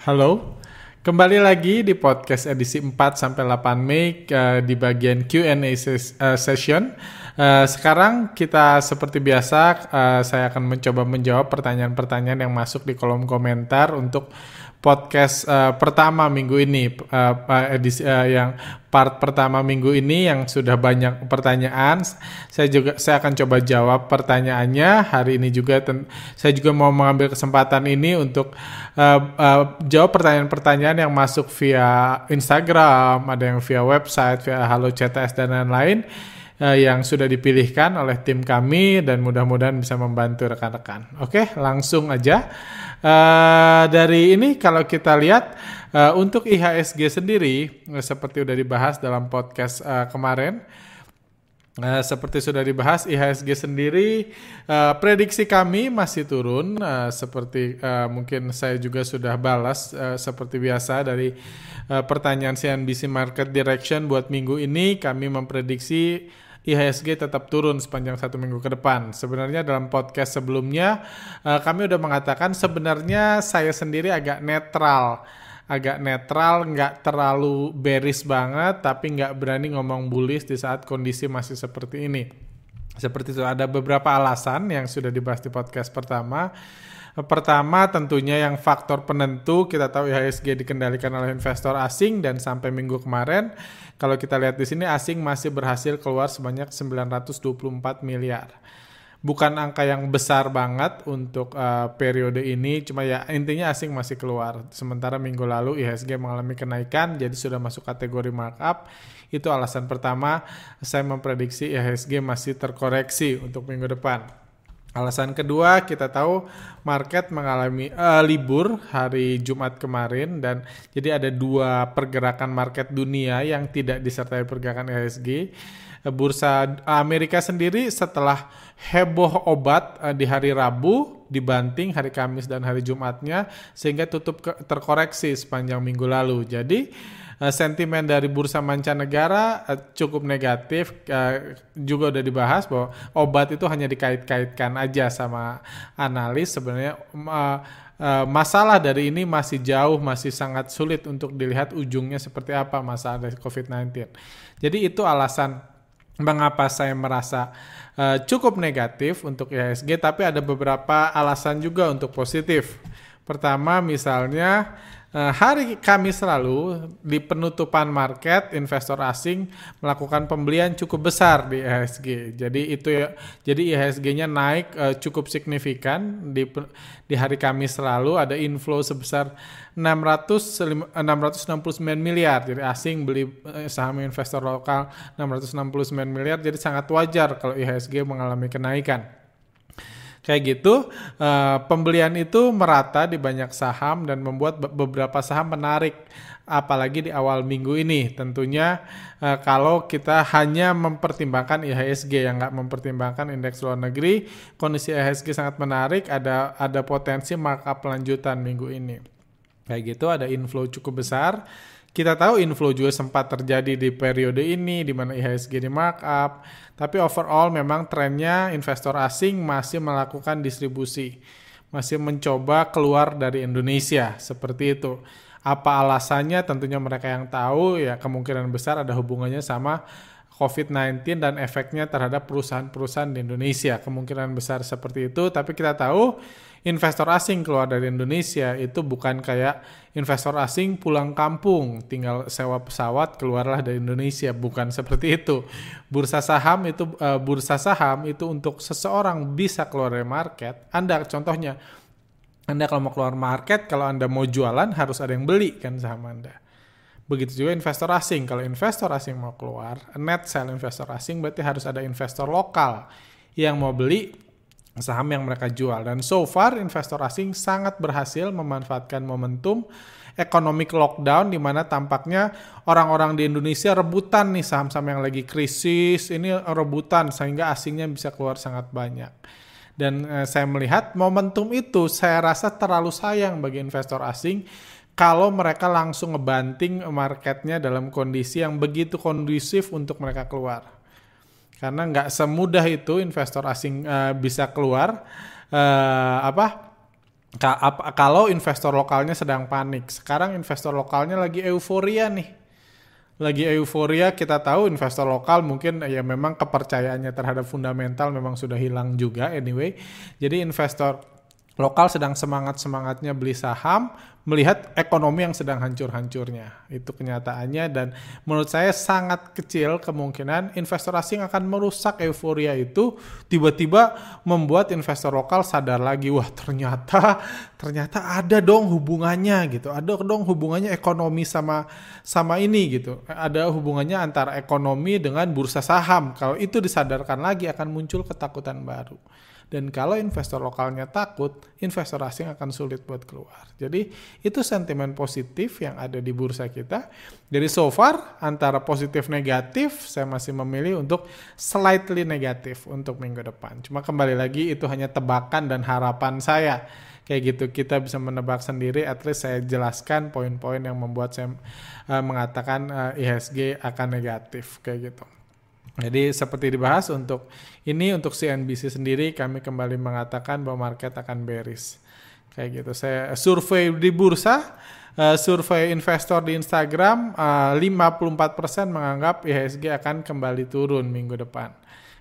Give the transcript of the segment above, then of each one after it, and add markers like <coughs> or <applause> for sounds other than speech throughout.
Halo, kembali lagi di podcast edisi 4 sampai 8 Mei uh, di bagian Q&A ses uh, session. Uh, sekarang kita seperti biasa uh, saya akan mencoba menjawab pertanyaan-pertanyaan yang masuk di kolom komentar untuk podcast uh, pertama minggu ini uh, edisi uh, yang part pertama minggu ini yang sudah banyak pertanyaan. Saya juga saya akan coba jawab pertanyaannya. Hari ini juga saya juga mau mengambil kesempatan ini untuk uh, uh, jawab pertanyaan-pertanyaan yang masuk via Instagram ada yang via website via Halo CTS dan lain-lain uh, yang sudah dipilihkan oleh tim kami dan mudah-mudahan bisa membantu rekan-rekan. Oke, langsung aja. Uh, dari ini kalau kita lihat uh, untuk IHSG sendiri uh, seperti sudah dibahas dalam podcast uh, kemarin. Uh, seperti sudah dibahas IHSG sendiri uh, prediksi kami masih turun uh, seperti uh, mungkin saya juga sudah balas uh, seperti biasa dari uh, pertanyaan CNBC Market Direction buat minggu ini kami memprediksi IHSG tetap turun sepanjang satu minggu ke depan. Sebenarnya dalam podcast sebelumnya uh, kami udah mengatakan sebenarnya saya sendiri agak netral agak netral, nggak terlalu bearish banget, tapi nggak berani ngomong bullish di saat kondisi masih seperti ini. Seperti itu ada beberapa alasan yang sudah dibahas di podcast pertama. Pertama tentunya yang faktor penentu kita tahu IHSG dikendalikan oleh investor asing dan sampai minggu kemarin kalau kita lihat di sini asing masih berhasil keluar sebanyak 924 miliar. Bukan angka yang besar banget untuk uh, periode ini, cuma ya intinya asing masih keluar. Sementara minggu lalu IHSG mengalami kenaikan, jadi sudah masuk kategori markup. Itu alasan pertama saya memprediksi IHSG masih terkoreksi untuk minggu depan. Alasan kedua, kita tahu market mengalami uh, libur hari Jumat kemarin dan jadi ada dua pergerakan market dunia yang tidak disertai pergerakan IHSG. Bursa Amerika sendiri setelah heboh obat uh, di hari Rabu dibanting hari Kamis dan hari Jumatnya sehingga tutup terkoreksi sepanjang minggu lalu. Jadi uh, sentimen dari bursa mancanegara uh, cukup negatif uh, juga udah dibahas bahwa obat itu hanya dikait-kaitkan aja sama analis sebenarnya masalah dari ini masih jauh masih sangat sulit untuk dilihat ujungnya seperti apa masalah dari COVID-19. Jadi itu alasan mengapa saya merasa cukup negatif untuk IHSG tapi ada beberapa alasan juga untuk positif. Pertama misalnya hari Kamis lalu di penutupan market investor asing melakukan pembelian cukup besar di IHSG. Jadi itu ya jadi IHSG-nya naik uh, cukup signifikan di di hari Kamis lalu ada inflow sebesar 600 669 miliar. Jadi asing beli saham investor lokal 669 miliar jadi sangat wajar kalau IHSG mengalami kenaikan kayak gitu uh, pembelian itu merata di banyak saham dan membuat beberapa saham menarik apalagi di awal minggu ini. Tentunya uh, kalau kita hanya mempertimbangkan IHSG yang nggak mempertimbangkan indeks luar negeri kondisi IHSG sangat menarik ada ada potensi markup lanjutan minggu ini. Kayak gitu ada inflow cukup besar kita tahu inflow juga sempat terjadi di periode ini di mana IHSG di markup, tapi overall memang trennya investor asing masih melakukan distribusi, masih mencoba keluar dari Indonesia seperti itu. Apa alasannya? Tentunya mereka yang tahu ya kemungkinan besar ada hubungannya sama COVID-19 dan efeknya terhadap perusahaan-perusahaan di Indonesia. Kemungkinan besar seperti itu, tapi kita tahu investor asing keluar dari Indonesia itu bukan kayak investor asing pulang kampung, tinggal sewa pesawat keluarlah dari Indonesia, bukan seperti itu. Bursa saham itu uh, bursa saham itu untuk seseorang bisa keluar dari market. Anda contohnya anda kalau mau keluar market, kalau Anda mau jualan harus ada yang beli kan saham Anda. Begitu juga investor asing. Kalau investor asing mau keluar, net sell investor asing berarti harus ada investor lokal yang mau beli saham yang mereka jual. Dan so far investor asing sangat berhasil memanfaatkan momentum economic lockdown di mana tampaknya orang-orang di Indonesia rebutan nih saham-saham yang lagi krisis ini rebutan sehingga asingnya bisa keluar sangat banyak. Dan eh, saya melihat momentum itu saya rasa terlalu sayang bagi investor asing kalau mereka langsung ngebanting marketnya dalam kondisi yang begitu kondusif untuk mereka keluar. Karena nggak semudah itu investor asing uh, bisa keluar uh, apa kalau investor lokalnya sedang panik. Sekarang investor lokalnya lagi euforia nih. Lagi euforia, kita tahu investor lokal mungkin ya memang kepercayaannya terhadap fundamental memang sudah hilang juga anyway. Jadi investor lokal sedang semangat-semangatnya beli saham, melihat ekonomi yang sedang hancur-hancurnya. Itu kenyataannya dan menurut saya sangat kecil kemungkinan investor asing akan merusak euforia itu tiba-tiba membuat investor lokal sadar lagi, wah ternyata ternyata ada dong hubungannya gitu. Ada dong hubungannya ekonomi sama sama ini gitu. Ada hubungannya antara ekonomi dengan bursa saham. Kalau itu disadarkan lagi akan muncul ketakutan baru. Dan kalau investor lokalnya takut, investor asing akan sulit buat keluar. Jadi itu sentimen positif yang ada di bursa kita. Jadi so far antara positif negatif, saya masih memilih untuk slightly negatif untuk minggu depan. Cuma kembali lagi itu hanya tebakan dan harapan saya kayak gitu kita bisa menebak sendiri at least saya jelaskan poin-poin yang membuat saya uh, mengatakan uh, IHSG akan negatif kayak gitu jadi seperti dibahas untuk ini untuk CNBC sendiri kami kembali mengatakan bahwa market akan bearish. Kayak gitu. Saya survei di bursa, uh, survei investor di Instagram, uh, 54% menganggap IHSG akan kembali turun minggu depan.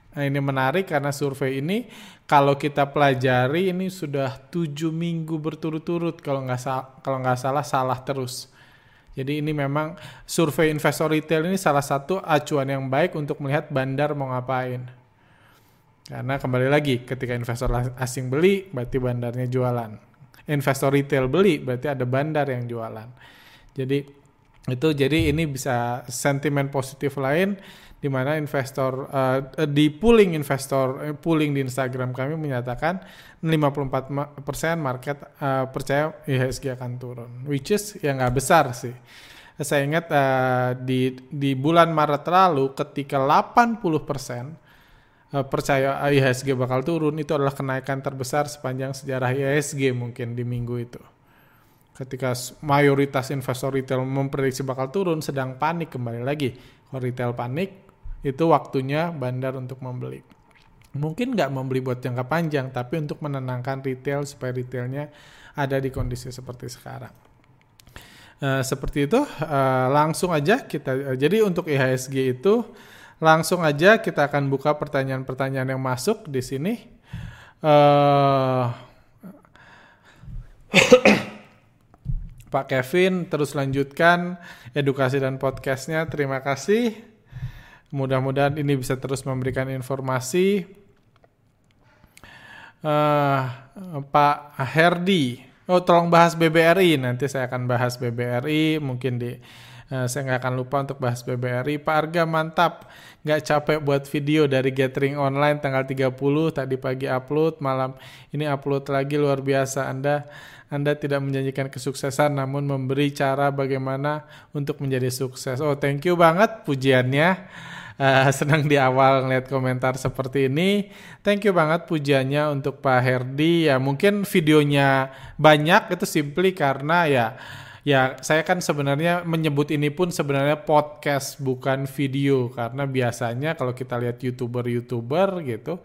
Nah, ini menarik karena survei ini kalau kita pelajari ini sudah tujuh minggu berturut-turut kalau nggak kalau nggak salah salah terus. Jadi ini memang survei investor retail ini salah satu acuan yang baik untuk melihat bandar mau ngapain. Karena kembali lagi ketika investor asing beli berarti bandarnya jualan. Investor retail beli berarti ada bandar yang jualan. Jadi itu jadi ini bisa sentimen positif lain di mana investor uh, di pooling investor uh, pooling di Instagram kami menyatakan 54% market uh, percaya IHSG akan turun which is ya nggak besar sih. Saya ingat uh, di di bulan Maret lalu ketika 80% uh, percaya IHSG bakal turun itu adalah kenaikan terbesar sepanjang sejarah IHSG mungkin di minggu itu. Ketika mayoritas investor retail memprediksi bakal turun sedang panik kembali lagi. Kalau retail panik itu waktunya bandar untuk membeli. Mungkin nggak membeli buat jangka panjang, tapi untuk menenangkan retail supaya retailnya ada di kondisi seperti sekarang. Uh, seperti itu, uh, langsung aja kita. Uh, jadi untuk IHSG itu langsung aja kita akan buka pertanyaan-pertanyaan yang masuk di sini. Uh, <coughs> Pak Kevin terus lanjutkan edukasi dan podcastnya. Terima kasih. Mudah-mudahan ini bisa terus memberikan informasi. Uh, Pak Herdi, oh tolong bahas BBRI. Nanti saya akan bahas BBRI. Mungkin di uh, saya nggak akan lupa untuk bahas BBRI. Pak Arga mantap, nggak capek buat video dari gathering online tanggal 30 tadi pagi upload, malam ini upload lagi luar biasa. Anda anda tidak menjanjikan kesuksesan namun memberi cara bagaimana untuk menjadi sukses. Oh, thank you banget pujiannya uh, senang di awal ngeliat komentar seperti ini. Thank you banget pujiannya untuk Pak Herdi. Ya mungkin videonya banyak itu simply karena ya ya saya kan sebenarnya menyebut ini pun sebenarnya podcast bukan video karena biasanya kalau kita lihat youtuber-youtuber gitu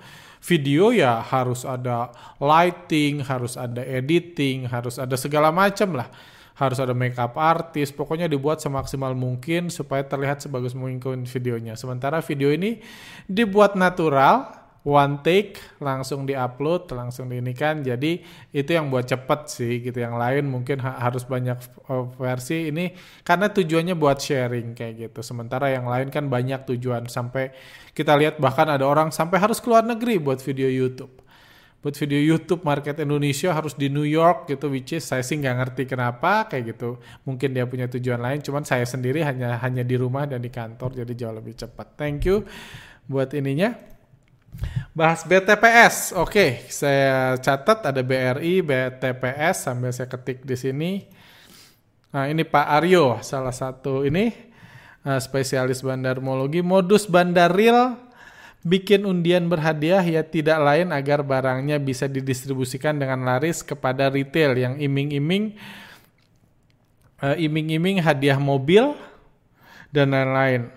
video ya harus ada lighting, harus ada editing, harus ada segala macam lah harus ada makeup artis, pokoknya dibuat semaksimal mungkin supaya terlihat sebagus mungkin videonya. Sementara video ini dibuat natural, one take langsung diupload langsung diinikan. Jadi itu yang buat cepet sih gitu. Yang lain mungkin ha harus banyak uh, versi. Ini karena tujuannya buat sharing kayak gitu. Sementara yang lain kan banyak tujuan. Sampai kita lihat bahkan ada orang sampai harus keluar negeri buat video YouTube. Buat video YouTube market Indonesia harus di New York gitu which is saya sih nggak ngerti kenapa kayak gitu. Mungkin dia punya tujuan lain cuman saya sendiri hanya hanya di rumah dan di kantor jadi jauh lebih cepat thank you buat ininya bahas BTPS oke saya catat ada BRI BTPS sambil saya ketik di sini nah ini Pak Aryo salah satu ini uh, spesialis bandarmologi modus bandar real bikin undian berhadiah ya tidak lain agar barangnya bisa didistribusikan dengan laris kepada retail yang iming-iming uh, iming-iming hadiah mobil dan lain-lain.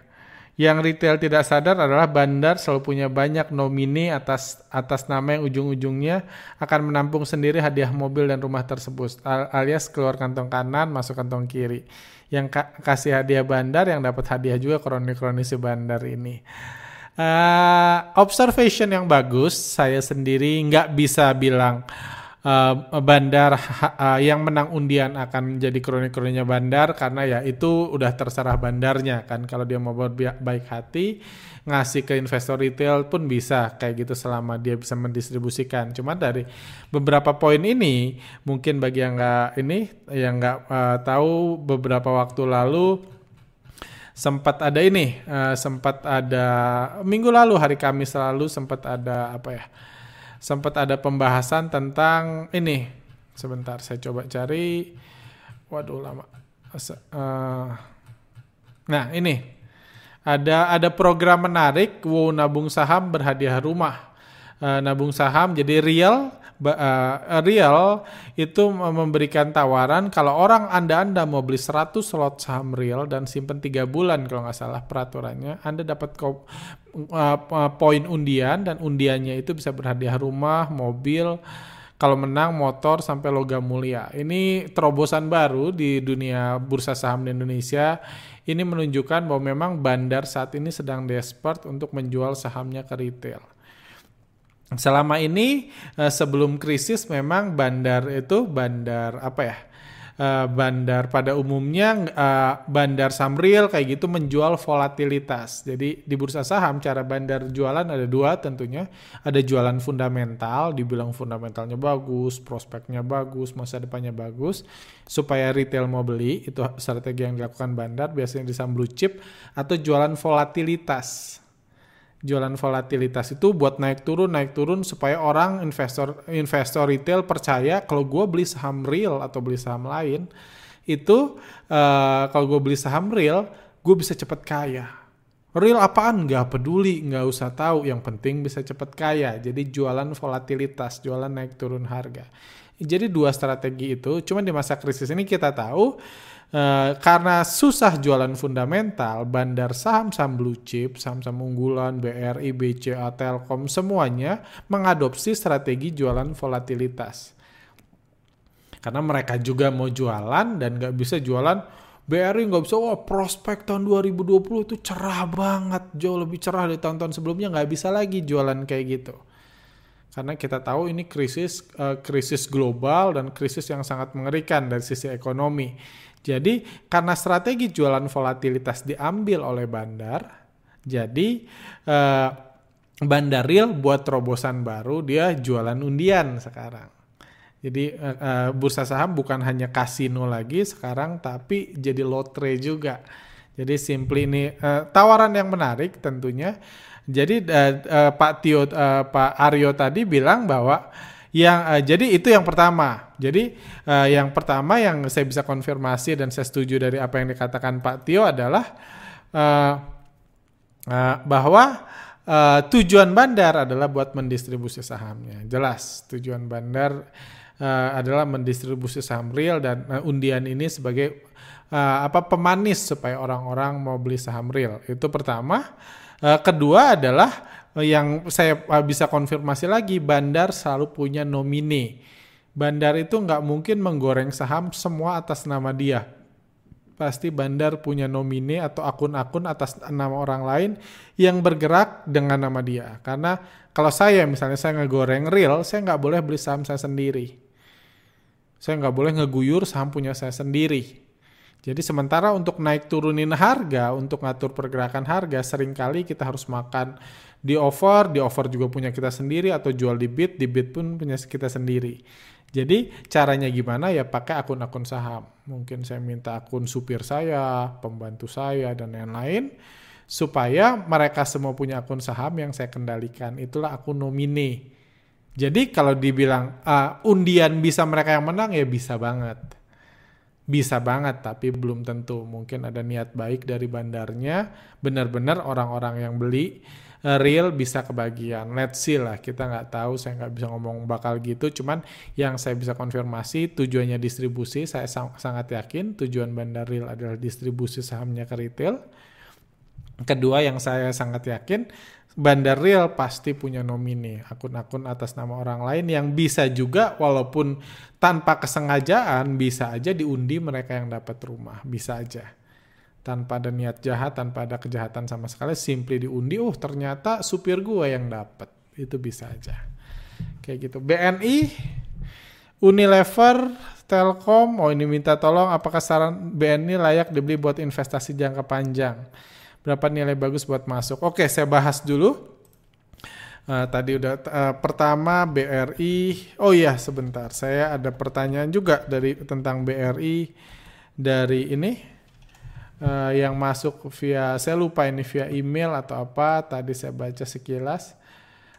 Yang retail tidak sadar adalah bandar selalu punya banyak nomini atas atas nama yang ujung-ujungnya akan menampung sendiri hadiah mobil dan rumah tersebut alias keluar kantong kanan masuk kantong kiri. Yang ka kasih hadiah bandar yang dapat hadiah juga kroni-kroni si bandar ini. Uh, observation yang bagus, saya sendiri nggak bisa bilang uh, bandar uh, yang menang undian akan menjadi kroni-kroninya bandar karena ya itu udah terserah bandarnya kan kalau dia mau baik hati ngasih ke investor retail pun bisa kayak gitu selama dia bisa mendistribusikan. Cuma dari beberapa poin ini mungkin bagi yang nggak ini yang nggak uh, tahu beberapa waktu lalu sempat ada ini uh, sempat ada minggu lalu hari Kamis lalu sempat ada apa ya sempat ada pembahasan tentang ini. Sebentar, saya coba cari. Waduh lama. Uh, nah ini ada ada program menarik. Wow nabung saham berhadiah rumah. Uh, nabung saham jadi real uh, real itu memberikan tawaran kalau orang Anda-Anda mau beli 100 slot saham real dan simpan 3 bulan kalau nggak salah peraturannya, Anda dapat uh, uh, poin undian dan undiannya itu bisa berhadiah rumah, mobil, kalau menang motor sampai logam mulia. Ini terobosan baru di dunia bursa saham di Indonesia. Ini menunjukkan bahwa memang bandar saat ini sedang desperate untuk menjual sahamnya ke retail selama ini uh, sebelum krisis memang bandar itu bandar apa ya? Uh, bandar pada umumnya uh, bandar samril kayak gitu menjual volatilitas. Jadi di bursa saham cara bandar jualan ada dua tentunya. Ada jualan fundamental dibilang fundamentalnya bagus prospeknya bagus masa depannya bagus. Supaya retail mau beli itu strategi yang dilakukan bandar biasanya di blue chip atau jualan volatilitas jualan volatilitas itu buat naik turun naik turun supaya orang investor investor retail percaya kalau gue beli saham real atau beli saham lain itu uh, kalau gue beli saham real gue bisa cepet kaya. Real apaan? Nggak peduli nggak usah tahu. Yang penting bisa cepet kaya. Jadi jualan volatilitas jualan naik turun harga. Jadi dua strategi itu cuma di masa krisis ini kita tahu Uh, karena susah jualan fundamental, bandar saham-saham blue chip, saham-saham unggulan, BRI, BCA, Telkom, semuanya mengadopsi strategi jualan volatilitas. Karena mereka juga mau jualan dan nggak bisa jualan BRI nggak bisa, wah prospek tahun 2020 itu cerah banget, jauh lebih cerah dari tahun-tahun sebelumnya, nggak bisa lagi jualan kayak gitu. Karena kita tahu ini krisis uh, krisis global dan krisis yang sangat mengerikan dari sisi ekonomi jadi karena strategi jualan volatilitas diambil oleh bandar, jadi eh, bandar real buat terobosan baru dia jualan undian sekarang. Jadi eh, eh, bursa saham bukan hanya kasino lagi sekarang tapi jadi lotre juga. Jadi simply ini uh, tawaran yang menarik tentunya. Jadi uh, uh, Pak Tio, uh, Pak Aryo tadi bilang bahwa yang uh, jadi itu yang pertama. Jadi uh, yang pertama yang saya bisa konfirmasi dan saya setuju dari apa yang dikatakan Pak Tio adalah uh, uh, bahwa uh, tujuan bandar adalah buat mendistribusi sahamnya. Jelas tujuan bandar uh, adalah mendistribusi saham real dan uh, undian ini sebagai uh, apa pemanis supaya orang-orang mau beli saham real. Itu pertama. Uh, kedua adalah yang saya bisa konfirmasi lagi, Bandar selalu punya nomine. Bandar itu nggak mungkin menggoreng saham semua atas nama dia. Pasti Bandar punya nomine atau akun-akun atas nama orang lain yang bergerak dengan nama dia. Karena kalau saya misalnya saya ngegoreng real, saya nggak boleh beli saham saya sendiri. Saya nggak boleh ngeguyur saham punya saya sendiri. Jadi sementara untuk naik turunin harga, untuk ngatur pergerakan harga, sering kali kita harus makan di offer, di offer juga punya kita sendiri atau jual di bid, di bid pun punya kita sendiri. Jadi caranya gimana ya pakai akun-akun saham. Mungkin saya minta akun supir saya, pembantu saya dan lain-lain supaya mereka semua punya akun saham yang saya kendalikan. Itulah akun nomine. Jadi kalau dibilang uh, undian bisa mereka yang menang ya bisa banget. Bisa banget tapi belum tentu. Mungkin ada niat baik dari bandarnya, benar-benar orang-orang yang beli real bisa kebagian. Let's see lah, kita nggak tahu, saya nggak bisa ngomong bakal gitu. Cuman yang saya bisa konfirmasi tujuannya distribusi, saya sang sangat yakin tujuan bandar real adalah distribusi sahamnya ke retail. Kedua yang saya sangat yakin, bandar real pasti punya nomini, akun-akun atas nama orang lain yang bisa juga walaupun tanpa kesengajaan bisa aja diundi mereka yang dapat rumah, bisa aja. Tanpa ada niat jahat, tanpa ada kejahatan sama sekali, simply diundi, oh ternyata supir gue yang dapat. Itu bisa aja. Kayak gitu. BNI, Unilever, Telkom, oh ini minta tolong apakah saran BNI layak dibeli buat investasi jangka panjang? Berapa nilai bagus buat masuk? Oke, saya bahas dulu. Uh, tadi udah uh, pertama BRI. Oh iya, sebentar. Saya ada pertanyaan juga dari tentang BRI dari ini uh, yang masuk via saya lupa ini via email atau apa. Tadi saya baca sekilas.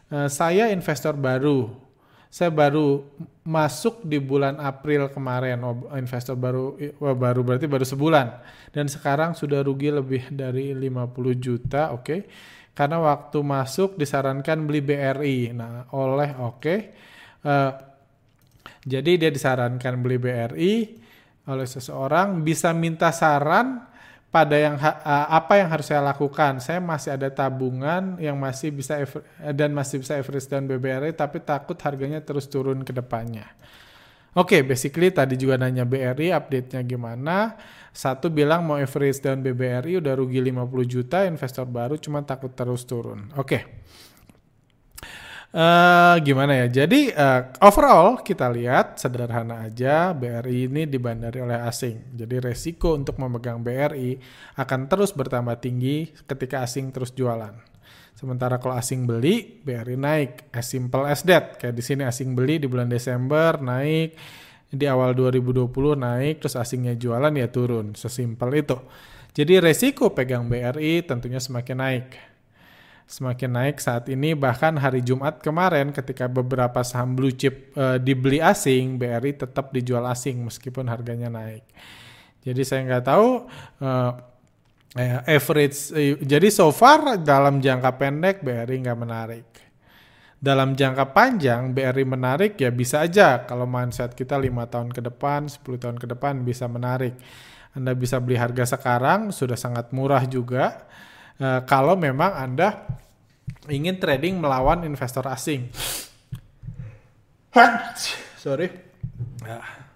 Uh, saya investor baru saya baru masuk di bulan April kemarin oh, investor baru oh, baru berarti baru sebulan dan sekarang sudah rugi lebih dari 50 juta oke okay? karena waktu masuk disarankan beli BRI nah oleh oke okay. uh, eh, jadi dia disarankan beli BRI oleh seseorang bisa minta saran pada yang apa yang harus saya lakukan. Saya masih ada tabungan yang masih bisa dan masih bisa average dan BBRI tapi takut harganya terus turun ke depannya. Oke, okay, basically tadi juga nanya BRI update-nya gimana. Satu bilang mau average dan BBRI udah rugi 50 juta, investor baru cuma takut terus turun. Oke. Okay. Uh, gimana ya? Jadi uh, overall kita lihat sederhana aja BRI ini dibandari oleh asing. Jadi resiko untuk memegang BRI akan terus bertambah tinggi ketika asing terus jualan. Sementara kalau asing beli, BRI naik. As simple as that. Kayak di sini asing beli di bulan Desember naik, di awal 2020 naik, terus asingnya jualan ya turun. Sesimpel itu. Jadi resiko pegang BRI tentunya semakin naik semakin naik saat ini bahkan hari Jumat kemarin ketika beberapa saham blue chip e, dibeli asing BRI tetap dijual asing meskipun harganya naik. Jadi saya nggak tahu e, average eh, jadi so far dalam jangka pendek BRI nggak menarik. Dalam jangka panjang BRI menarik ya bisa aja. Kalau mindset kita lima tahun ke depan 10 tahun ke depan bisa menarik. Anda bisa beli harga sekarang sudah sangat murah juga Uh, kalau memang Anda ingin trading melawan investor asing. Sorry. Nah.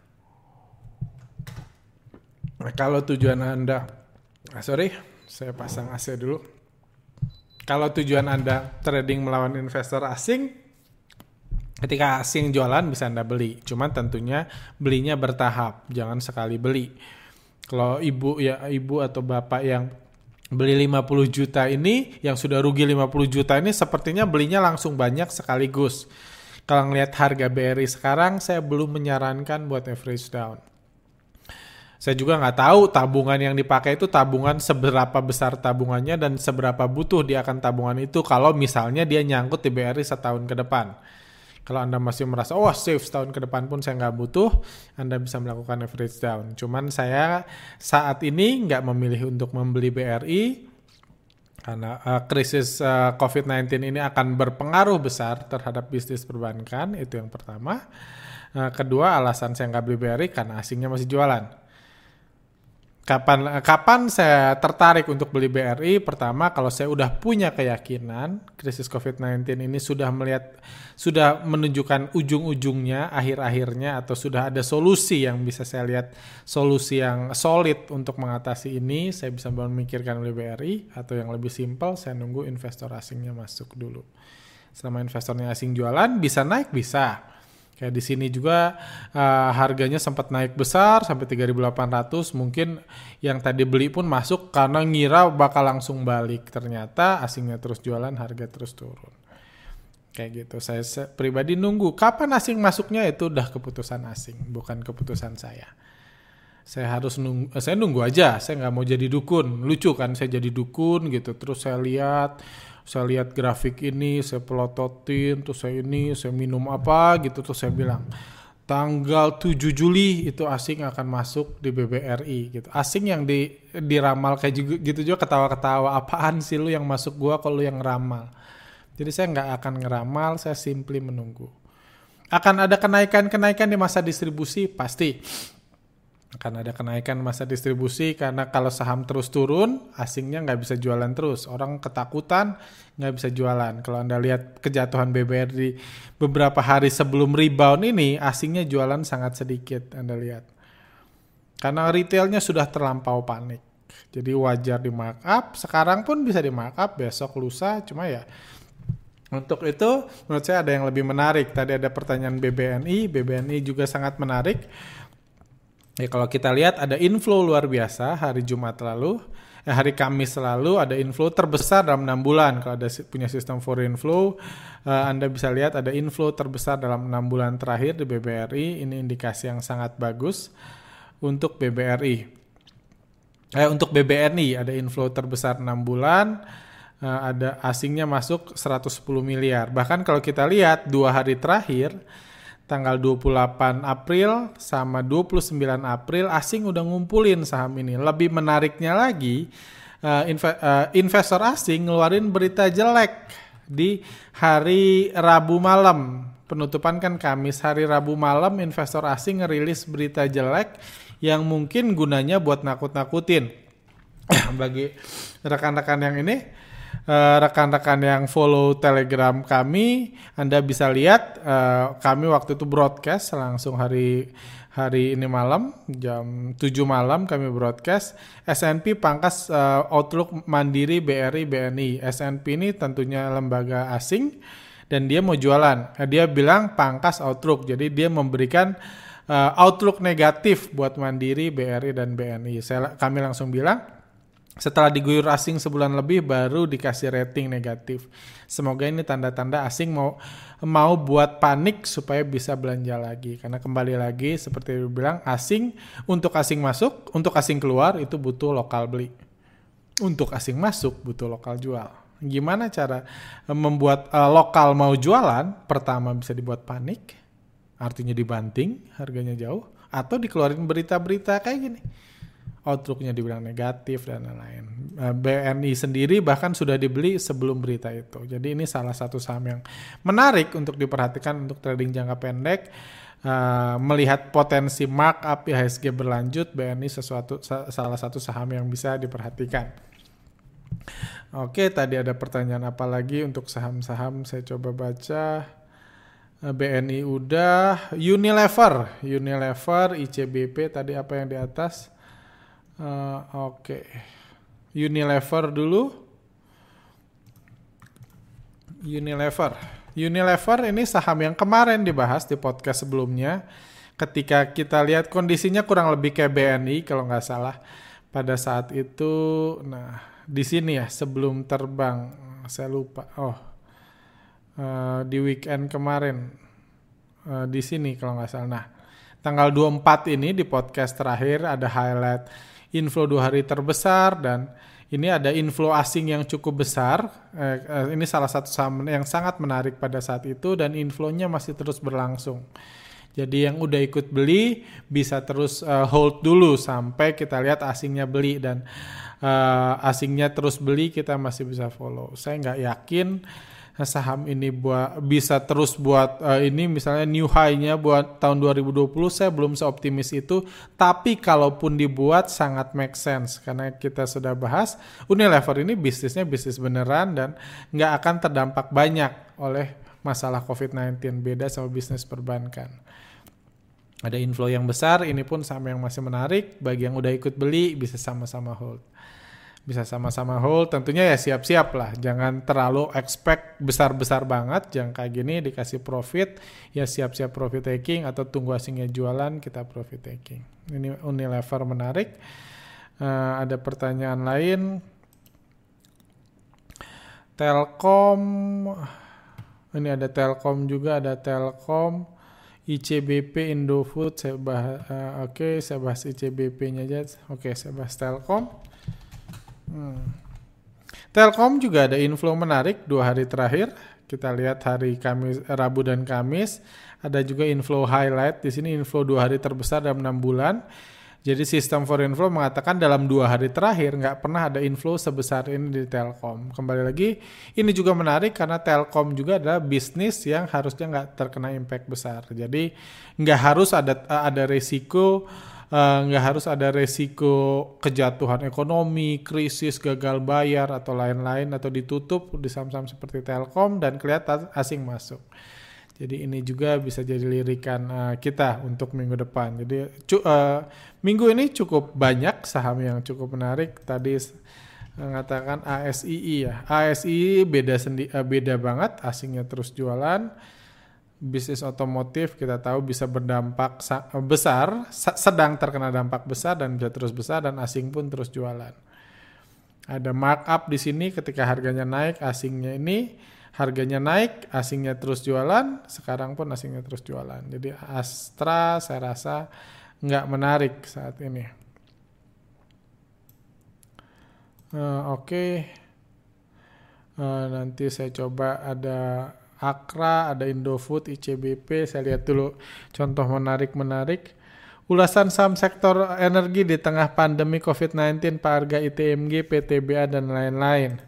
Kalau tujuan Anda, ah, sorry, saya pasang AC dulu. Kalau tujuan Anda trading melawan investor asing, ketika asing jualan bisa Anda beli. Cuman tentunya belinya bertahap, jangan sekali beli. Kalau ibu ya ibu atau bapak yang beli 50 juta ini yang sudah rugi 50 juta ini sepertinya belinya langsung banyak sekaligus. Kalau ngelihat harga BRI sekarang saya belum menyarankan buat average down. Saya juga nggak tahu tabungan yang dipakai itu tabungan seberapa besar tabungannya dan seberapa butuh dia akan tabungan itu kalau misalnya dia nyangkut di BRI setahun ke depan. Kalau Anda masih merasa, oh safe setahun ke depan pun saya nggak butuh, Anda bisa melakukan average down. Cuman saya saat ini nggak memilih untuk membeli BRI, karena uh, krisis uh, COVID-19 ini akan berpengaruh besar terhadap bisnis perbankan, itu yang pertama. Uh, kedua, alasan saya nggak beli BRI karena asingnya masih jualan. Kapan kapan saya tertarik untuk beli BRI? Pertama, kalau saya udah punya keyakinan krisis COVID-19 ini sudah melihat sudah menunjukkan ujung-ujungnya, akhir-akhirnya atau sudah ada solusi yang bisa saya lihat solusi yang solid untuk mengatasi ini, saya bisa memikirkan beli BRI atau yang lebih simpel saya nunggu investor asingnya masuk dulu. Selama investornya asing jualan bisa naik bisa Kayak di sini juga uh, harganya sempat naik besar sampai 3.800. Mungkin yang tadi beli pun masuk karena ngira bakal langsung balik. Ternyata asingnya terus jualan, harga terus turun. Kayak gitu. Saya, pribadi nunggu kapan asing masuknya itu udah keputusan asing, bukan keputusan saya. Saya harus nunggu, saya nunggu aja. Saya nggak mau jadi dukun. Lucu kan saya jadi dukun gitu. Terus saya lihat saya lihat grafik ini, saya pelototin, terus saya ini, saya minum apa gitu, terus saya bilang tanggal 7 Juli itu asing akan masuk di BBRI gitu. Asing yang di diramal kayak juga, gitu juga ketawa-ketawa apaan sih lu yang masuk gua kalau yang ramal. Jadi saya nggak akan ngeramal, saya simply menunggu. Akan ada kenaikan-kenaikan di masa distribusi pasti. Karena ada kenaikan masa distribusi karena kalau saham terus turun, asingnya nggak bisa jualan terus. Orang ketakutan nggak bisa jualan. Kalau Anda lihat kejatuhan BBR di beberapa hari sebelum rebound ini, asingnya jualan sangat sedikit Anda lihat. Karena retailnya sudah terlampau panik. Jadi wajar di markup, sekarang pun bisa di markup, besok lusa, cuma ya untuk itu menurut saya ada yang lebih menarik. Tadi ada pertanyaan BBNI, BBNI juga sangat menarik Ya kalau kita lihat ada inflow luar biasa hari Jumat lalu, eh, hari Kamis lalu ada inflow terbesar dalam enam bulan. Kalau ada punya sistem foreign flow, uh, Anda bisa lihat ada inflow terbesar dalam enam bulan terakhir di BBRI. Ini indikasi yang sangat bagus untuk BBRI. Eh, untuk BBNI ada inflow terbesar enam bulan. Uh, ada asingnya masuk 110 miliar. Bahkan kalau kita lihat dua hari terakhir tanggal 28 April sama 29 April asing udah ngumpulin saham ini. Lebih menariknya lagi uh, inve uh, investor asing ngeluarin berita jelek di hari Rabu malam. Penutupan kan Kamis hari Rabu malam investor asing ngerilis berita jelek yang mungkin gunanya buat nakut-nakutin. <clears throat> Bagi rekan-rekan yang ini Eh, rekan-rekan uh, yang follow Telegram kami, Anda bisa lihat uh, kami waktu itu broadcast langsung hari hari ini malam jam 7 malam kami broadcast SNP pangkas uh, Outlook Mandiri BRI BNI. SNP ini tentunya lembaga asing dan dia mau jualan. Dia bilang pangkas Outlook. Jadi dia memberikan uh, outlook negatif buat Mandiri, BRI dan BNI. Saya kami langsung bilang setelah diguyur asing sebulan lebih baru dikasih rating negatif. Semoga ini tanda-tanda asing mau mau buat panik supaya bisa belanja lagi. Karena kembali lagi seperti bilang asing untuk asing masuk, untuk asing keluar itu butuh lokal beli. Untuk asing masuk butuh lokal jual. Gimana cara eh, membuat uh, lokal mau jualan? Pertama bisa dibuat panik, artinya dibanting, harganya jauh, atau dikeluarin berita-berita kayak gini outlooknya dibilang negatif dan lain-lain. Eh, BNI sendiri bahkan sudah dibeli sebelum berita itu. Jadi ini salah satu saham yang menarik untuk diperhatikan untuk trading jangka pendek. Uh, melihat potensi markup IHSG berlanjut, BNI sesuatu salah satu saham yang bisa diperhatikan. Oke, tadi ada pertanyaan apa lagi untuk saham-saham? Saya coba baca. Eh, BNI udah, Unilever, Unilever, ICBP tadi apa yang di atas? Uh, Oke. Okay. Unilever dulu. Unilever. Unilever ini saham yang kemarin dibahas di podcast sebelumnya. Ketika kita lihat kondisinya kurang lebih kayak BNI kalau nggak salah. Pada saat itu, nah di sini ya sebelum terbang, saya lupa. Oh, uh, di weekend kemarin uh, di sini kalau nggak salah. Nah, tanggal 24 ini di podcast terakhir ada highlight inflow dua hari terbesar dan ini ada inflow asing yang cukup besar. Eh, eh, ini salah satu saham yang sangat menarik pada saat itu dan inflownya masih terus berlangsung. Jadi yang udah ikut beli bisa terus uh, hold dulu sampai kita lihat asingnya beli dan asingnya terus beli kita masih bisa follow. Saya nggak yakin saham ini buat bisa terus buat uh, ini misalnya new high-nya buat tahun 2020 saya belum seoptimis itu. Tapi kalaupun dibuat sangat make sense. Karena kita sudah bahas Unilever ini bisnisnya bisnis beneran dan nggak akan terdampak banyak oleh masalah COVID-19 beda sama bisnis perbankan. Ada inflow yang besar ini pun sama yang masih menarik. Bagi yang udah ikut beli bisa sama-sama hold bisa sama-sama hold. Tentunya ya siap-siap lah. Jangan terlalu expect besar-besar banget. Jangan kayak gini dikasih profit. Ya siap-siap profit taking atau tunggu asingnya jualan kita profit taking. Ini Unilever menarik. Uh, ada pertanyaan lain. Telkom ini ada Telkom juga ada Telkom. ICBP Indofood saya bahas uh, oke okay, saya bahas ICBP-nya aja. Oke okay, saya bahas Telkom Hmm. Telkom juga ada inflow menarik dua hari terakhir. Kita lihat hari Kamis, Rabu dan Kamis ada juga inflow highlight. Di sini inflow dua hari terbesar dalam enam bulan. Jadi sistem for inflow mengatakan dalam dua hari terakhir nggak pernah ada inflow sebesar ini di Telkom. Kembali lagi, ini juga menarik karena Telkom juga adalah bisnis yang harusnya nggak terkena impact besar. Jadi nggak harus ada ada resiko eh, nggak harus ada resiko kejatuhan ekonomi, krisis, gagal bayar atau lain-lain atau ditutup di saham-saham seperti Telkom dan kelihatan asing masuk. Jadi ini juga bisa jadi lirikan uh, kita untuk minggu depan. Jadi uh, minggu ini cukup banyak saham yang cukup menarik. Tadi mengatakan ASII ya. ASII beda sendi uh, beda banget, asingnya terus jualan. Bisnis otomotif kita tahu bisa berdampak besar, sedang terkena dampak besar dan bisa terus besar dan asing pun terus jualan. Ada markup di sini ketika harganya naik, asingnya ini harganya naik, asingnya terus jualan, sekarang pun asingnya terus jualan. Jadi Astra saya rasa nggak menarik saat ini. Uh, Oke, okay. uh, eh, nanti saya coba ada Akra, ada Indofood, ICBP, saya lihat dulu contoh menarik-menarik. Ulasan saham sektor energi di tengah pandemi COVID-19, Pak Harga ITMG, PTBA, dan lain-lain.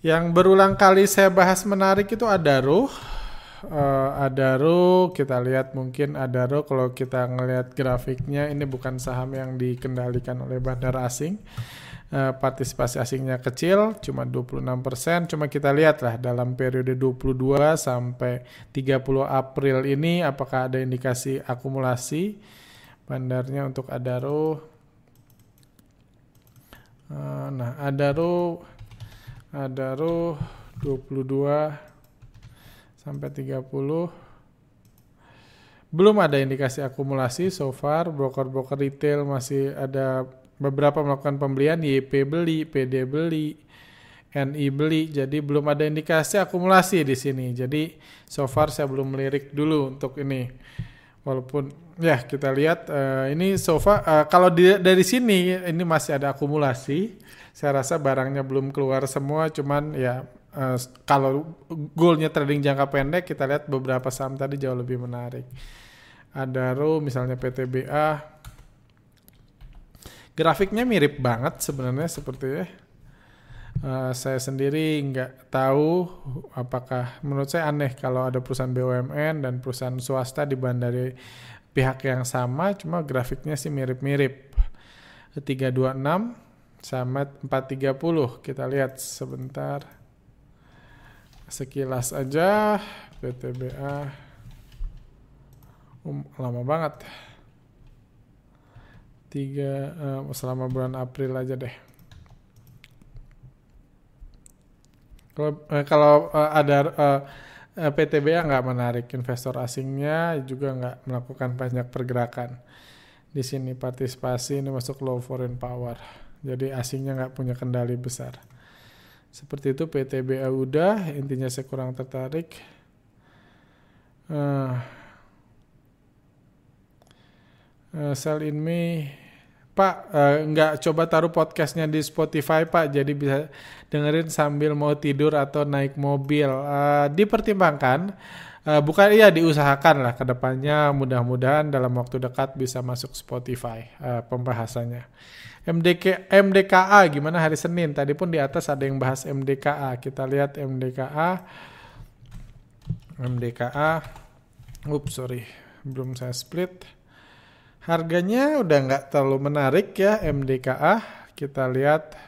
Yang berulang kali saya bahas menarik itu Adaro. Uh, Adaro kita lihat mungkin Adaro kalau kita ngelihat grafiknya ini bukan saham yang dikendalikan oleh bandar asing. Uh, partisipasi asingnya kecil cuma 26%. Cuma kita lihatlah dalam periode 22 sampai 30 April ini apakah ada indikasi akumulasi bandarnya untuk Adaro. Uh, nah, Adaro ada roh 22 sampai 30 belum ada indikasi akumulasi so far broker-broker retail masih ada beberapa melakukan pembelian YP beli PD beli NI beli. Jadi belum ada indikasi akumulasi di sini. Jadi so far saya belum melirik dulu untuk ini. Walaupun ya kita lihat uh, ini so far uh, kalau di, dari sini ini masih ada akumulasi. Saya rasa barangnya belum keluar semua. Cuman ya uh, kalau goalnya trading jangka pendek kita lihat beberapa saham tadi jauh lebih menarik. Ada RO misalnya PTBA grafiknya mirip banget sebenarnya seperti ya uh, saya sendiri nggak tahu apakah menurut saya aneh kalau ada perusahaan BUMN dan perusahaan swasta dibandari pihak yang sama cuma grafiknya sih mirip-mirip. 326 sama 430 kita lihat sebentar. Sekilas aja PTBA um, lama banget tiga uh, selama bulan April aja deh kalau uh, kalau uh, ada uh, PTBA nggak menarik investor asingnya juga nggak melakukan banyak pergerakan di sini partisipasi ini masuk low foreign power jadi asingnya nggak punya kendali besar. Seperti itu PTBA udah, intinya saya kurang tertarik. Uh, uh, sell in me, Pak uh, coba taruh podcastnya di Spotify Pak, jadi bisa dengerin sambil mau tidur atau naik mobil. Uh, dipertimbangkan, uh, bukan iya diusahakan lah ke depannya mudah-mudahan dalam waktu dekat bisa masuk Spotify uh, pembahasannya. MDK MDKA gimana hari Senin? Tadi pun di atas ada yang bahas MDKA. Kita lihat MDKA. MDKA. Ups, sorry. Belum saya split. Harganya udah nggak terlalu menarik ya MDKA. Kita lihat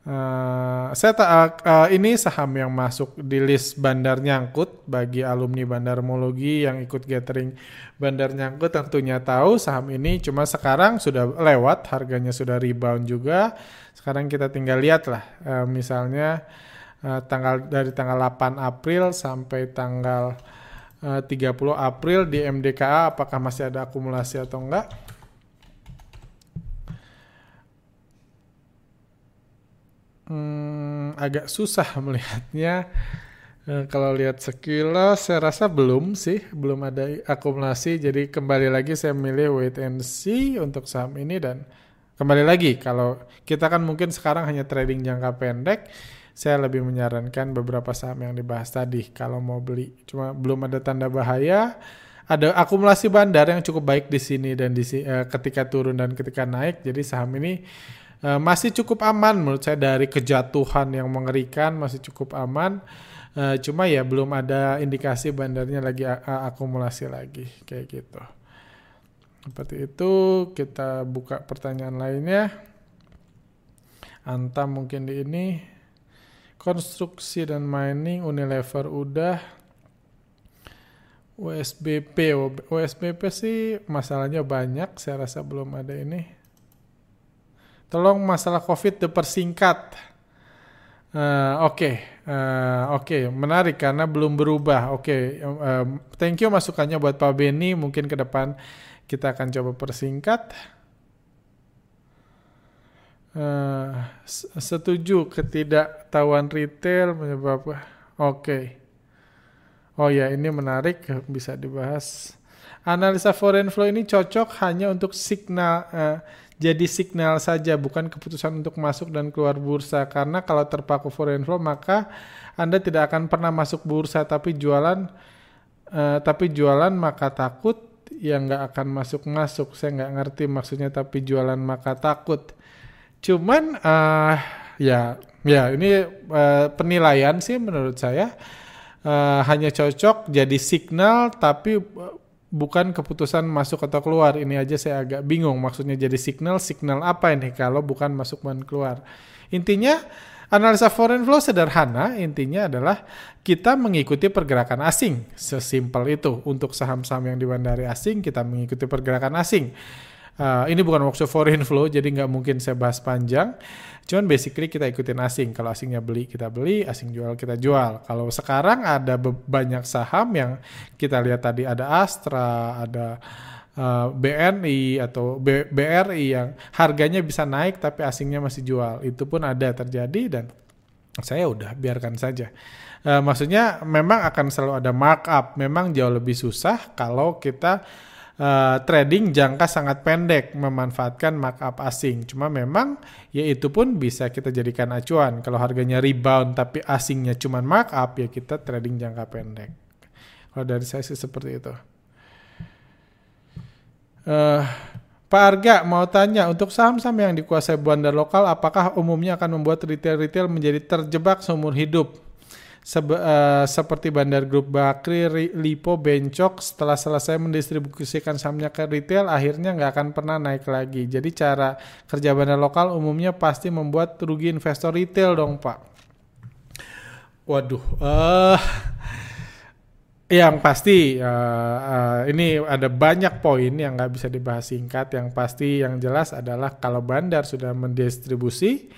Uh, saya tak uh, uh, ini saham yang masuk di list bandar nyangkut bagi alumni bandarmologi yang ikut gathering bandar nyangkut tentunya tahu saham ini cuma sekarang sudah lewat harganya sudah rebound juga sekarang kita tinggal lihat lah uh, misalnya uh, tanggal dari tanggal 8 April sampai tanggal uh, 30 April di MDKA apakah masih ada akumulasi atau enggak hmm, agak susah <laughs> melihatnya. E, kalau lihat sekilas, saya rasa belum sih, belum ada akumulasi. Jadi kembali lagi saya milih wait and see untuk saham ini dan kembali lagi kalau kita kan mungkin sekarang hanya trading jangka pendek. Saya lebih menyarankan beberapa saham yang dibahas tadi kalau mau beli. Cuma belum ada tanda bahaya. Ada akumulasi bandar yang cukup baik di sini dan di uh, ketika turun dan ketika naik. Jadi saham ini uh, masih cukup aman menurut saya dari kejatuhan yang mengerikan masih cukup aman. Uh, cuma ya belum ada indikasi bandarnya lagi akumulasi lagi kayak gitu. Seperti itu, kita buka pertanyaan lainnya. Anta mungkin di ini. Konstruksi dan mining Unilever udah. USBP, USBP sih masalahnya banyak, saya rasa belum ada ini. Tolong masalah COVID dipersingkat. Uh, Oke, okay. uh, oke, okay. menarik karena belum berubah. Oke, okay. uh, thank you masukannya buat Pak Beni. Mungkin ke depan kita akan coba persingkat. Uh, setuju ketidaktahuan retail menyebabkan. Oke. Okay. Oh ya, ini menarik bisa dibahas. Analisa foreign flow ini cocok hanya untuk signal uh, jadi signal saja bukan keputusan untuk masuk dan keluar bursa karena kalau terpaku foreign flow maka Anda tidak akan pernah masuk bursa tapi jualan uh, tapi jualan maka takut yang nggak akan masuk-masuk. Saya nggak ngerti maksudnya tapi jualan maka takut. Cuman uh, ya ya ini uh, penilaian sih menurut saya uh, hanya cocok jadi signal tapi bukan keputusan masuk atau keluar. Ini aja saya agak bingung maksudnya jadi signal signal apa ini kalau bukan masuk dan keluar. Intinya Analisa foreign flow sederhana, intinya adalah kita mengikuti pergerakan asing. Sesimpel itu. Untuk saham-saham yang dibandari asing, kita mengikuti pergerakan asing. Uh, ini bukan workshop foreign flow, jadi nggak mungkin saya bahas panjang. Cuman basically kita ikutin asing. Kalau asingnya beli, kita beli. Asing jual, kita jual. Kalau sekarang ada banyak saham yang kita lihat tadi ada Astra, ada uh, eh, BNI atau B, BRI yang harganya bisa naik tapi asingnya masih jual. Itu pun ada terjadi dan saya udah biarkan saja. Uh, maksudnya memang akan selalu ada markup. Memang jauh lebih susah kalau kita uh, trading jangka sangat pendek memanfaatkan markup asing. Cuma memang ya itu pun bisa kita jadikan acuan. Kalau harganya rebound tapi asingnya cuma markup ya kita trading jangka pendek. Kalau dari saya sih seperti itu. Uh, Pak Arga mau tanya, untuk saham-saham yang dikuasai bandar lokal, apakah umumnya akan membuat retail-retail menjadi terjebak seumur hidup? Sebe uh, seperti Bandar Grup Bakri, Lipo, Bencok, setelah selesai mendistribusikan sahamnya ke retail, akhirnya nggak akan pernah naik lagi. Jadi cara kerja bandar lokal umumnya pasti membuat rugi investor retail dong Pak. Waduh, uh, yang pasti uh, uh, ini ada banyak poin yang nggak bisa dibahas singkat. Yang pasti yang jelas adalah kalau bandar sudah mendistribusi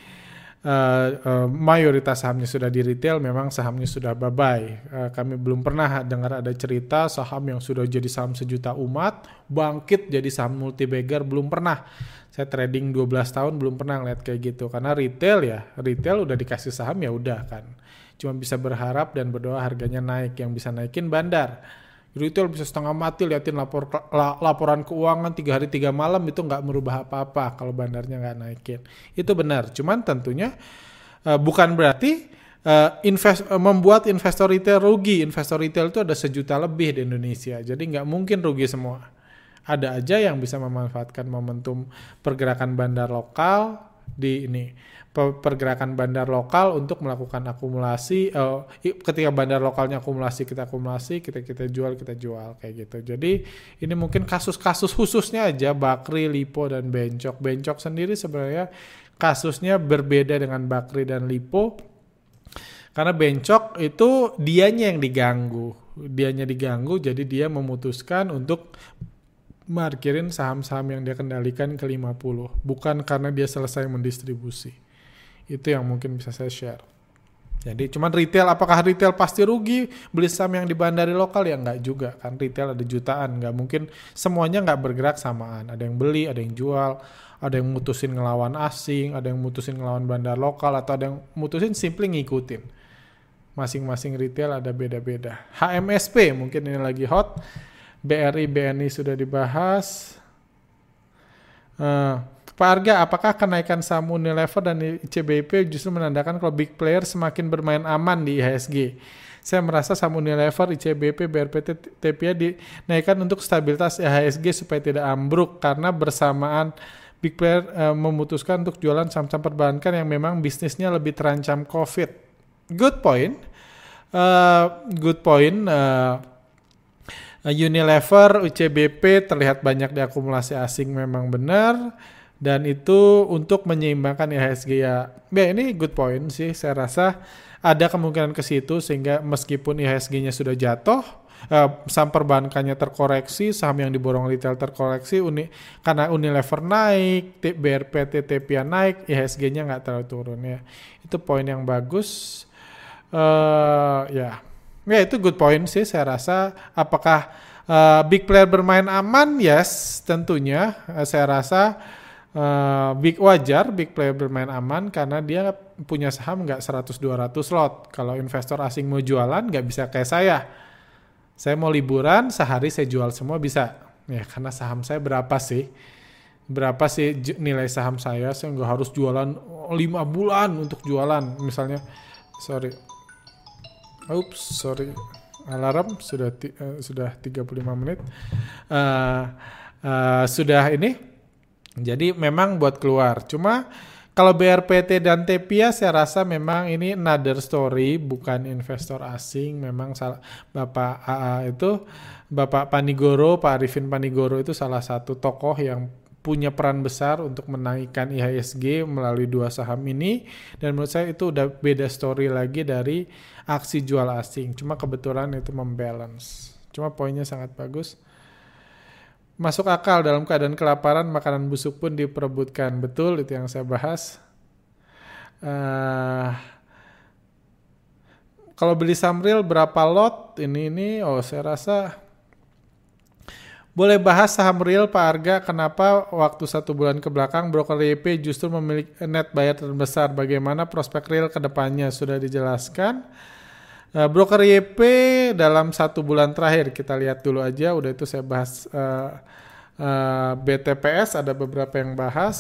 uh, uh, mayoritas sahamnya sudah di retail, memang sahamnya sudah bye bye. Uh, kami belum pernah dengar ada cerita saham yang sudah jadi saham sejuta umat bangkit jadi saham multi bagger belum pernah. Saya trading 12 tahun belum pernah ngeliat kayak gitu karena retail ya retail udah dikasih saham ya udah kan cuma bisa berharap dan berdoa harganya naik yang bisa naikin bandar retail bisa setengah mati liatin lapor la, laporan keuangan tiga hari tiga malam itu nggak merubah apa-apa kalau bandarnya nggak naikin. Itu benar cuman tentunya uh, bukan berarti uh, invest uh, membuat investor retail rugi. Investor retail itu ada sejuta lebih di Indonesia jadi nggak mungkin rugi semua. Ada aja yang bisa memanfaatkan momentum pergerakan bandar lokal di ini pergerakan bandar lokal untuk melakukan akumulasi uh, ketika bandar lokalnya akumulasi kita akumulasi kita kita jual kita jual kayak gitu. Jadi ini mungkin kasus-kasus khususnya aja Bakri Lipo dan Bencok. Bencok sendiri sebenarnya kasusnya berbeda dengan Bakri dan Lipo karena Bencok itu dianya yang diganggu. Dianya diganggu jadi dia memutuskan untuk markirin saham-saham yang dia kendalikan ke 50 bukan karena dia selesai mendistribusi itu yang mungkin bisa saya share. Jadi cuman retail, apakah retail pasti rugi beli saham yang di bandari lokal ya nggak juga kan retail ada jutaan, nggak mungkin semuanya nggak bergerak samaan. Ada yang beli, ada yang jual, ada yang mutusin ngelawan asing, ada yang mutusin ngelawan bandar lokal, atau ada yang mutusin simply ngikutin. Masing-masing retail ada beda-beda. HMSP mungkin ini lagi hot, BRI, BNI sudah dibahas. Uh, Pak Arga, apakah kenaikan saham Unilever dan ICBP justru menandakan kalau big player semakin bermain aman di IHSG? Saya merasa saham Unilever, ICBP, BRPT, TPA dinaikkan untuk stabilitas IHSG supaya tidak ambruk karena bersamaan big player uh, memutuskan untuk jualan saham-saham perbankan yang memang bisnisnya lebih terancam COVID. Good point. Uh, good point. Uh, Unilever, UCBP terlihat banyak diakumulasi asing memang benar dan itu untuk menyeimbangkan IHSG ya. Ya ini good point sih saya rasa ada kemungkinan ke situ sehingga meskipun IHSG-nya sudah jatuh uh, saham perbankannya terkoreksi, saham yang diborong retail terkoreksi uni karena Unilever naik, BRP TTPA naik, IHSG-nya nggak terlalu turun ya. Itu poin yang bagus. Uh, ya. Ya itu good point sih saya rasa apakah uh, big player bermain aman? Yes, tentunya uh, saya rasa Uh, big wajar big player bermain aman karena dia punya saham nggak 100-200 lot. Kalau investor asing mau jualan nggak bisa kayak saya. Saya mau liburan sehari saya jual semua bisa. Ya karena saham saya berapa sih? Berapa sih nilai saham saya? Saya nggak harus jualan 5 bulan untuk jualan. Misalnya, sorry. Oops, sorry. Alarm sudah uh, sudah 35 menit. Uh, uh, sudah ini jadi memang buat keluar. Cuma kalau BRPT dan Tepia saya rasa memang ini another story, bukan investor asing. Memang salah, Bapak AA itu, Bapak Panigoro, Pak Arifin Panigoro itu salah satu tokoh yang punya peran besar untuk menaikkan IHSG melalui dua saham ini. Dan menurut saya itu udah beda story lagi dari aksi jual asing. Cuma kebetulan itu membalance. Cuma poinnya sangat bagus. Masuk akal dalam keadaan kelaparan, makanan busuk pun diperebutkan. Betul, itu yang saya bahas. Uh, kalau beli Samril berapa lot? Ini ini, oh saya rasa boleh bahas saham real Pak Arga, kenapa waktu satu bulan ke belakang broker YP justru memiliki net buyer terbesar? Bagaimana prospek real ke depannya? Sudah dijelaskan. Uh, broker YP dalam satu bulan terakhir kita lihat dulu aja, udah itu saya bahas uh, uh, eh, BTPS ada beberapa yang bahas,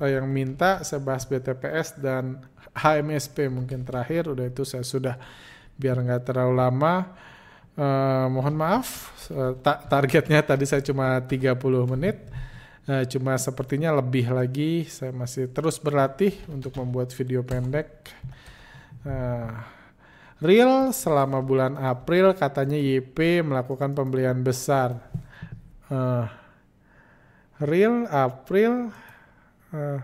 uh, yang minta saya bahas BTPS dan HMSP mungkin terakhir, udah itu saya sudah biar nggak terlalu lama. Uh, mohon maaf, uh, ta targetnya tadi saya cuma 30 menit. Uh, cuma sepertinya lebih lagi, saya masih terus berlatih untuk membuat video pendek. Uh, Real selama bulan April katanya YP melakukan pembelian besar. Uh, real April uh,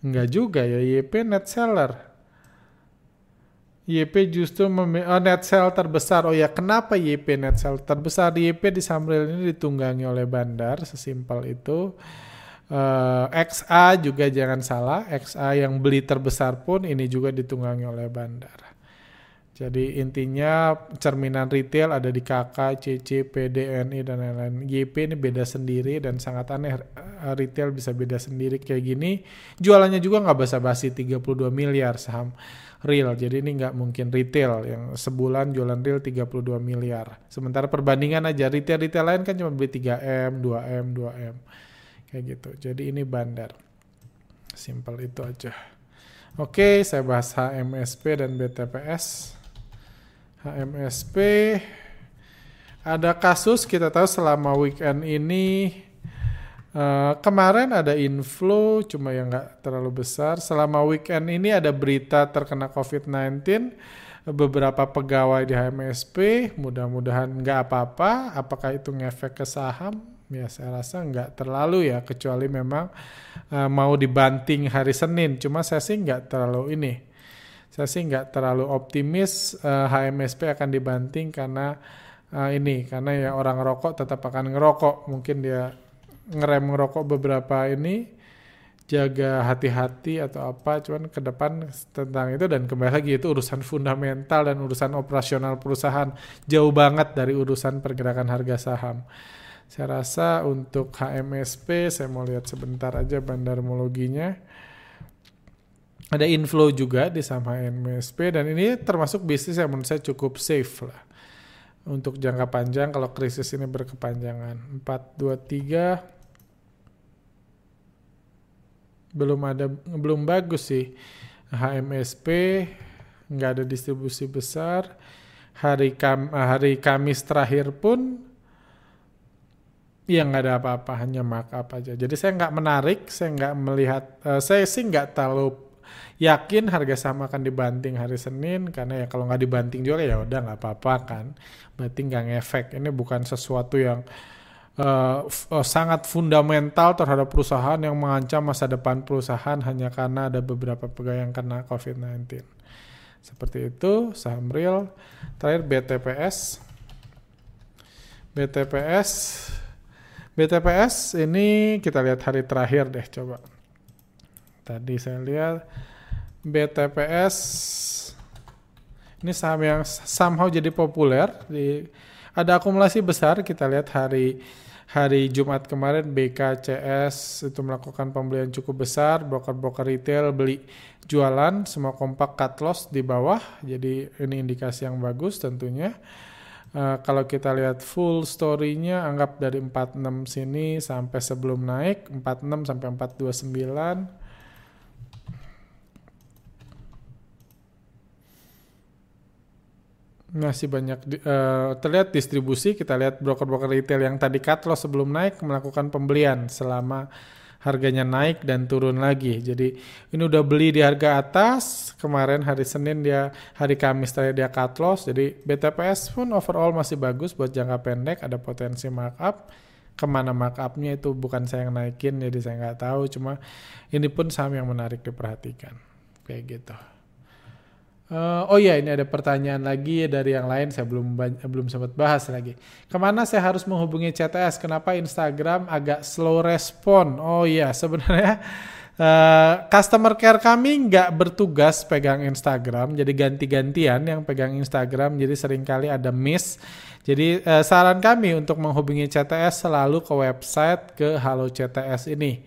enggak juga ya YP net seller. YP justru oh, net sell terbesar. Oh ya, kenapa YP net sell terbesar? YP di Samril ini ditunggangi oleh bandar, sesimpel itu. Uh, XA juga jangan salah, XA yang beli terbesar pun ini juga ditunggangi oleh bandar. Jadi intinya cerminan retail ada di KK, CC, PD, NI, dan lain-lain. YP ini beda sendiri dan sangat aneh eh, retail bisa beda sendiri kayak gini. Jualannya juga nggak basa-basi 32 miliar saham real. Jadi ini nggak mungkin retail yang sebulan jualan real 32 miliar. Sementara perbandingan aja retail-retail lain kan cuma beli 3M, 2M, 2M. Kayak gitu. Jadi ini bandar. Simple itu aja. Oke, saya bahas HMSP dan BTPS. HMSP ada kasus kita tahu selama weekend ini uh, kemarin ada inflow cuma yang nggak terlalu besar. Selama weekend ini ada berita terkena COVID-19 beberapa pegawai di HMSP mudah-mudahan nggak apa-apa. Apakah itu ngefek ke saham? Ya saya rasa nggak terlalu ya kecuali memang uh, mau dibanting hari Senin. Cuma saya sih nggak terlalu ini saya sih nggak terlalu optimis uh, eh, HMSP akan dibanting karena uh, ini karena ya orang rokok tetap akan ngerokok. Mungkin dia ngerem ngerokok beberapa ini jaga hati-hati atau apa cuman ke depan tentang itu dan kembali lagi itu urusan fundamental dan urusan operasional perusahaan. Jauh banget dari urusan pergerakan harga saham. Saya rasa untuk HMSP saya mau lihat sebentar aja bandarmologinya ada inflow juga di saham MSP dan ini termasuk bisnis yang menurut saya cukup safe lah untuk jangka panjang kalau krisis ini berkepanjangan. 4 2 3 belum ada belum bagus sih. HMSP nggak ada distribusi besar. Hari Kam, hari Kamis terakhir pun ya nggak ada apa-apa hanya markup aja. Jadi saya nggak menarik saya nggak melihat uh, saya sih nggak terlalu yakin harga saham akan dibanting hari Senin karena ya kalau nggak dibanting juga ya udah nggak apa-apa kan. Berarti nggak ngefek. Ini bukan sesuatu yang uh, uh, sangat fundamental terhadap perusahaan yang mengancam masa depan perusahaan hanya karena ada beberapa pegawai yang kena COVID-19 seperti itu saham real terakhir BTPS BTPS BTPS ini kita lihat hari terakhir deh coba. Tadi saya lihat BTPS ini saham yang somehow jadi populer di ada akumulasi besar kita lihat hari hari Jumat kemarin BKCS itu melakukan pembelian cukup besar broker-broker retail beli jualan semua kompak cut loss di bawah jadi ini indikasi yang bagus tentunya. Uh, kalau kita lihat full story-nya anggap dari 46 sini sampai sebelum naik 46 sampai 429 masih banyak uh, terlihat distribusi kita lihat broker-broker retail yang tadi cut loss sebelum naik melakukan pembelian selama harganya naik dan turun lagi. Jadi ini udah beli di harga atas, kemarin hari Senin dia hari Kamis tadi dia cut loss. Jadi BTPS pun overall masih bagus buat jangka pendek, ada potensi markup. Ke mana markupnya itu bukan saya yang naikin, jadi saya nggak tahu. Cuma ini pun saham yang menarik diperhatikan, kayak gitu. Uh, oh iya ini ada pertanyaan lagi dari yang lain saya belum belum sempat bahas lagi. Ke mana saya harus menghubungi CTS? Kenapa Instagram agak slow respon? Oh iya <laughs> sebenarnya uh, customer care kami nggak bertugas pegang Instagram, jadi ganti-gantian yang pegang Instagram, jadi sering kali ada miss. Jadi uh, saran kami untuk menghubungi CTS selalu ke website ke Halo CTS ini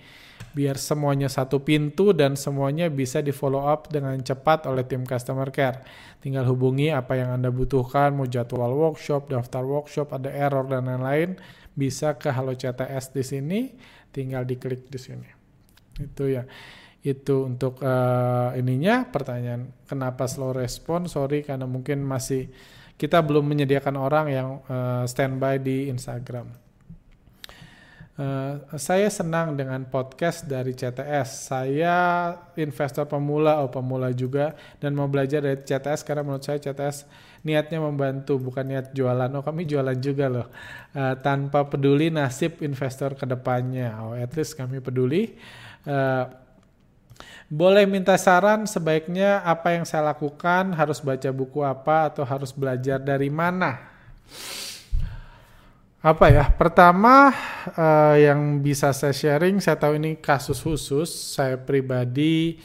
biar semuanya satu pintu dan semuanya bisa di follow up dengan cepat oleh tim customer care. Tinggal hubungi apa yang Anda butuhkan, mau jadwal workshop, daftar workshop, ada error dan lain-lain, bisa ke Halo CTS di sini, tinggal diklik di sini. Itu ya. Itu untuk uh, ininya pertanyaan kenapa slow respon? Sorry karena mungkin masih kita belum menyediakan orang yang uh, standby di Instagram. Uh, saya senang dengan podcast dari CTS. Saya investor pemula, oh pemula juga, dan mau belajar dari CTS karena menurut saya CTS niatnya membantu, bukan niat jualan. Oh kami jualan juga loh, uh, tanpa peduli nasib investor ke depannya. Oh at least kami peduli. Uh, boleh minta saran sebaiknya apa yang saya lakukan, harus baca buku apa, atau harus belajar dari mana? Apa ya? Pertama uh, yang bisa saya sharing saya tahu ini kasus khusus saya pribadi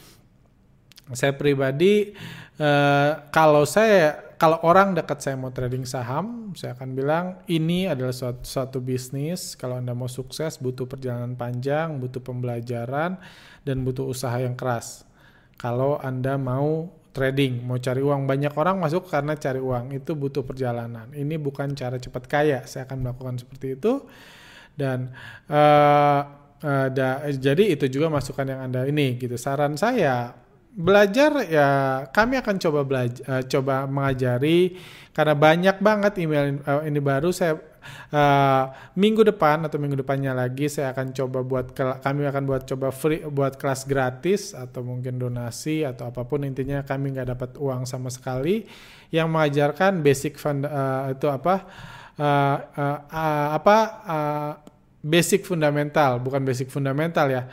saya pribadi uh, kalau saya kalau orang dekat saya mau trading saham saya akan bilang ini adalah suatu, suatu bisnis. Kalau anda mau sukses butuh perjalanan panjang butuh pembelajaran dan butuh usaha yang keras. Kalau anda mau trading, mau cari uang. Banyak orang masuk karena cari uang, itu butuh perjalanan. Ini bukan cara cepat kaya. Saya akan melakukan seperti itu. Dan uh, uh, da, jadi itu juga masukan yang Anda ini gitu. Saran saya belajar ya kami akan coba belajar uh, coba mengajari karena banyak banget email uh, ini baru saya uh, minggu depan atau minggu depannya lagi saya akan coba buat kami akan buat coba free buat kelas gratis atau mungkin donasi atau apa pun. Intinya kami nggak dapat uang sama sekali. Yang mengajarkan basic fund uh, itu apa? Uh, uh, uh, apa? Uh, basic fundamental bukan basic fundamental ya.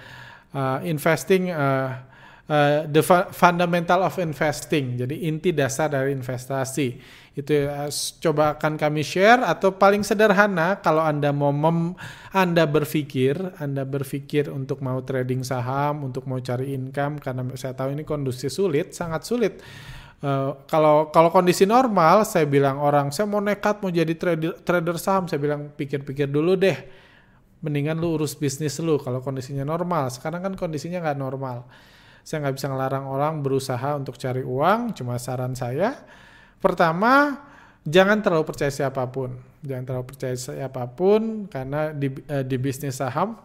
Uh, investing uh, uh, the fundamental of investing. Jadi inti dasar dari investasi itu uh, coba akan kami share atau paling sederhana kalau anda mau mem, anda berpikir anda berpikir untuk mau trading saham untuk mau cari income karena saya tahu ini kondisi sulit sangat sulit. Uh, kalau kalau kondisi normal saya bilang orang saya mau nekat mau jadi trader trader saham saya bilang pikir-pikir dulu deh mendingan lu urus bisnis lu kalau kondisinya normal sekarang kan kondisinya nggak normal saya nggak bisa ngelarang orang berusaha untuk cari uang. Cuma saran saya, pertama jangan terlalu percaya siapa pun. Jangan terlalu percaya siapa pun karena di, uh, di bisnis saham,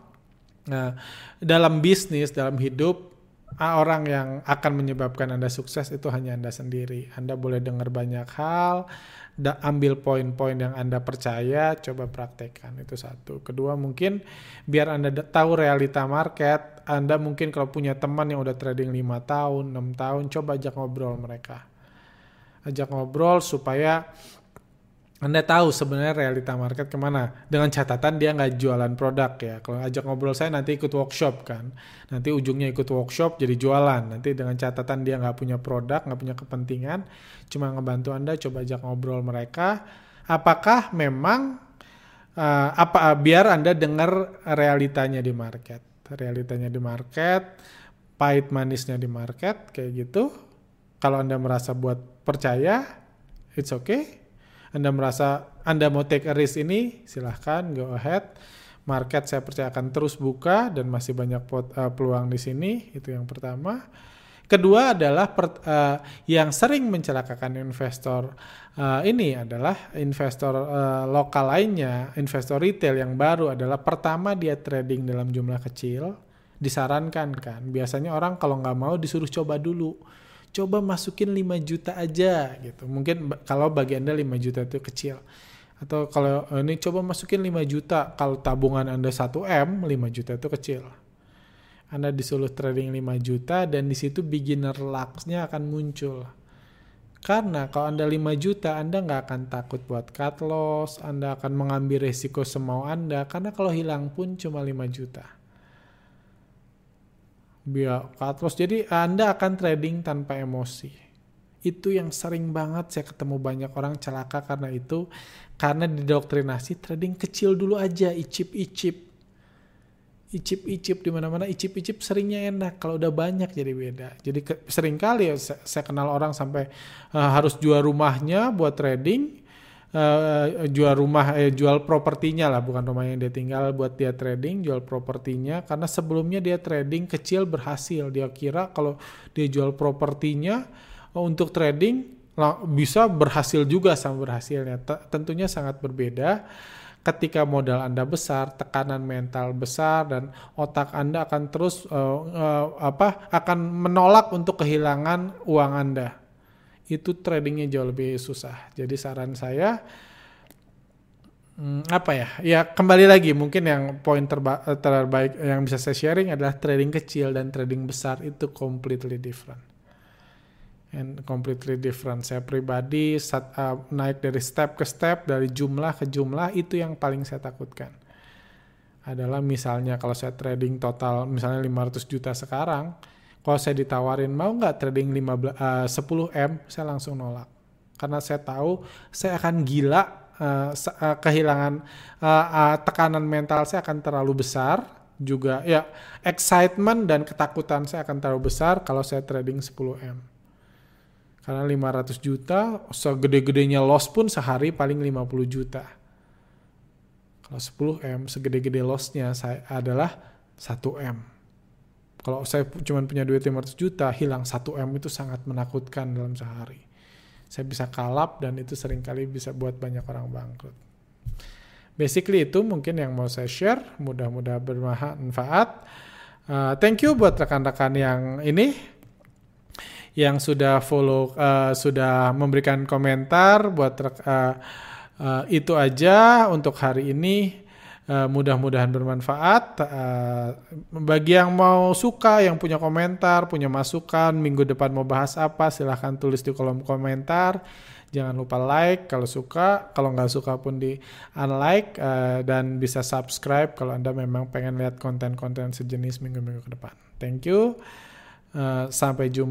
nah, dalam bisnis, dalam hidup, orang yang akan menyebabkan Anda sukses itu hanya Anda sendiri. Anda boleh dengar banyak hal, da, ambil poin-poin yang Anda percaya, coba praktekkan itu satu. Kedua mungkin biar Anda tahu realita market, Anda mungkin kalau punya teman yang udah trading 5 tahun, 6 tahun, coba ajak ngobrol mereka. Ajak ngobrol supaya anda tahu sebenarnya realita market ke mana. Dengan catatan dia nggak jualan produk ya. Kalau ajak ngobrol saya nanti ikut workshop kan. Nanti ujungnya ikut workshop jadi jualan. Nanti dengan catatan dia nggak punya produk, nggak punya kepentingan. Cuma ngebantu Anda coba ajak ngobrol mereka. Apakah memang uh, apa biar Anda dengar realitanya di market. Realitanya di market, pahit manisnya di market kayak gitu. Kalau Anda merasa buat percaya, it's okay anda merasa Anda mau take a risk ini, silahkan go ahead. Market saya percaya akan terus buka dan masih banyak pot, uh, peluang di sini. Itu yang pertama. Kedua adalah per, uh, yang sering mencelakakan investor uh, ini adalah investor uh, lokal lainnya, investor retail yang baru adalah pertama dia trading dalam jumlah kecil, disarankan kan. Biasanya orang kalau nggak mau disuruh coba dulu coba masukin 5 juta aja gitu. Mungkin kalau bagi Anda 5 juta itu kecil. Atau kalau eh, ini coba masukin 5 juta, kalau tabungan Anda 1M, 5 juta itu kecil. Anda disuruh trading 5 juta dan di situ beginner luck-nya akan muncul. Karena kalau Anda 5 juta, Anda nggak akan takut buat cut loss, Anda akan mengambil resiko semau Anda, karena kalau hilang pun cuma 5 juta biar loss. Jadi Anda akan trading tanpa emosi. Itu yang sering banget saya ketemu banyak orang celaka karena itu. Karena didoktrinasi trading kecil dulu aja, icip-icip. Icip-icip di mana-mana, icip-icip seringnya enak. Kalau udah banyak jadi beda. Jadi ke, sering kali ya saya, saya kenal orang sampai uh, harus jual rumahnya buat trading uh, jual rumah eh, jual propertinya lah bukan rumah yang dia tinggal buat dia trading jual propertinya. Karena sebelumnya dia trading kecil berhasil. Dia kira kalau dia jual propertinya uh, untuk trading bisa berhasil juga sama berhasilnya. T tentunya sangat berbeda ketika modal Anda besar, tekanan mental besar dan otak Anda akan terus uh, uh, apa akan menolak untuk kehilangan uang Anda itu tradingnya jauh lebih susah. Jadi saran saya hmm, apa ya? Ya kembali lagi mungkin yang poin terba terbaik yang bisa saya sharing adalah trading kecil dan trading besar itu completely different. And completely different. Saya pribadi saat, uh, naik dari step ke step, dari jumlah ke jumlah itu yang paling saya takutkan. Adalah misalnya kalau saya trading total misalnya 500 juta sekarang, kalau saya ditawarin mau nggak trading 15, uh, 10 m, saya langsung nolak. Karena saya tahu saya akan gila, uh, uh, kehilangan uh, uh, tekanan mental saya akan terlalu besar. Juga ya excitement dan ketakutan saya akan terlalu besar kalau saya trading 10 m. Karena 500 juta, segede-gedenya loss pun sehari paling 50 juta. Kalau 10 m, segede-gede lossnya saya adalah 1 m kalau saya cuma punya duit 500 juta, hilang 1 M itu sangat menakutkan dalam sehari. Saya bisa kalap dan itu sering kali bisa buat banyak orang bangkrut. Basically itu mungkin yang mau saya share, mudah-mudahan bermanfaat. Uh, thank you buat rekan-rekan yang ini yang sudah follow, uh, sudah memberikan komentar buat uh, uh, itu aja untuk hari ini. Uh, mudah-mudahan bermanfaat. Uh, bagi yang mau suka, yang punya komentar, punya masukan, minggu depan mau bahas apa, silahkan tulis di kolom komentar. Jangan lupa like kalau suka, kalau nggak suka pun di unlike uh, dan bisa subscribe kalau anda memang pengen lihat konten-konten sejenis minggu-minggu ke depan. Thank you, sampai jumpa.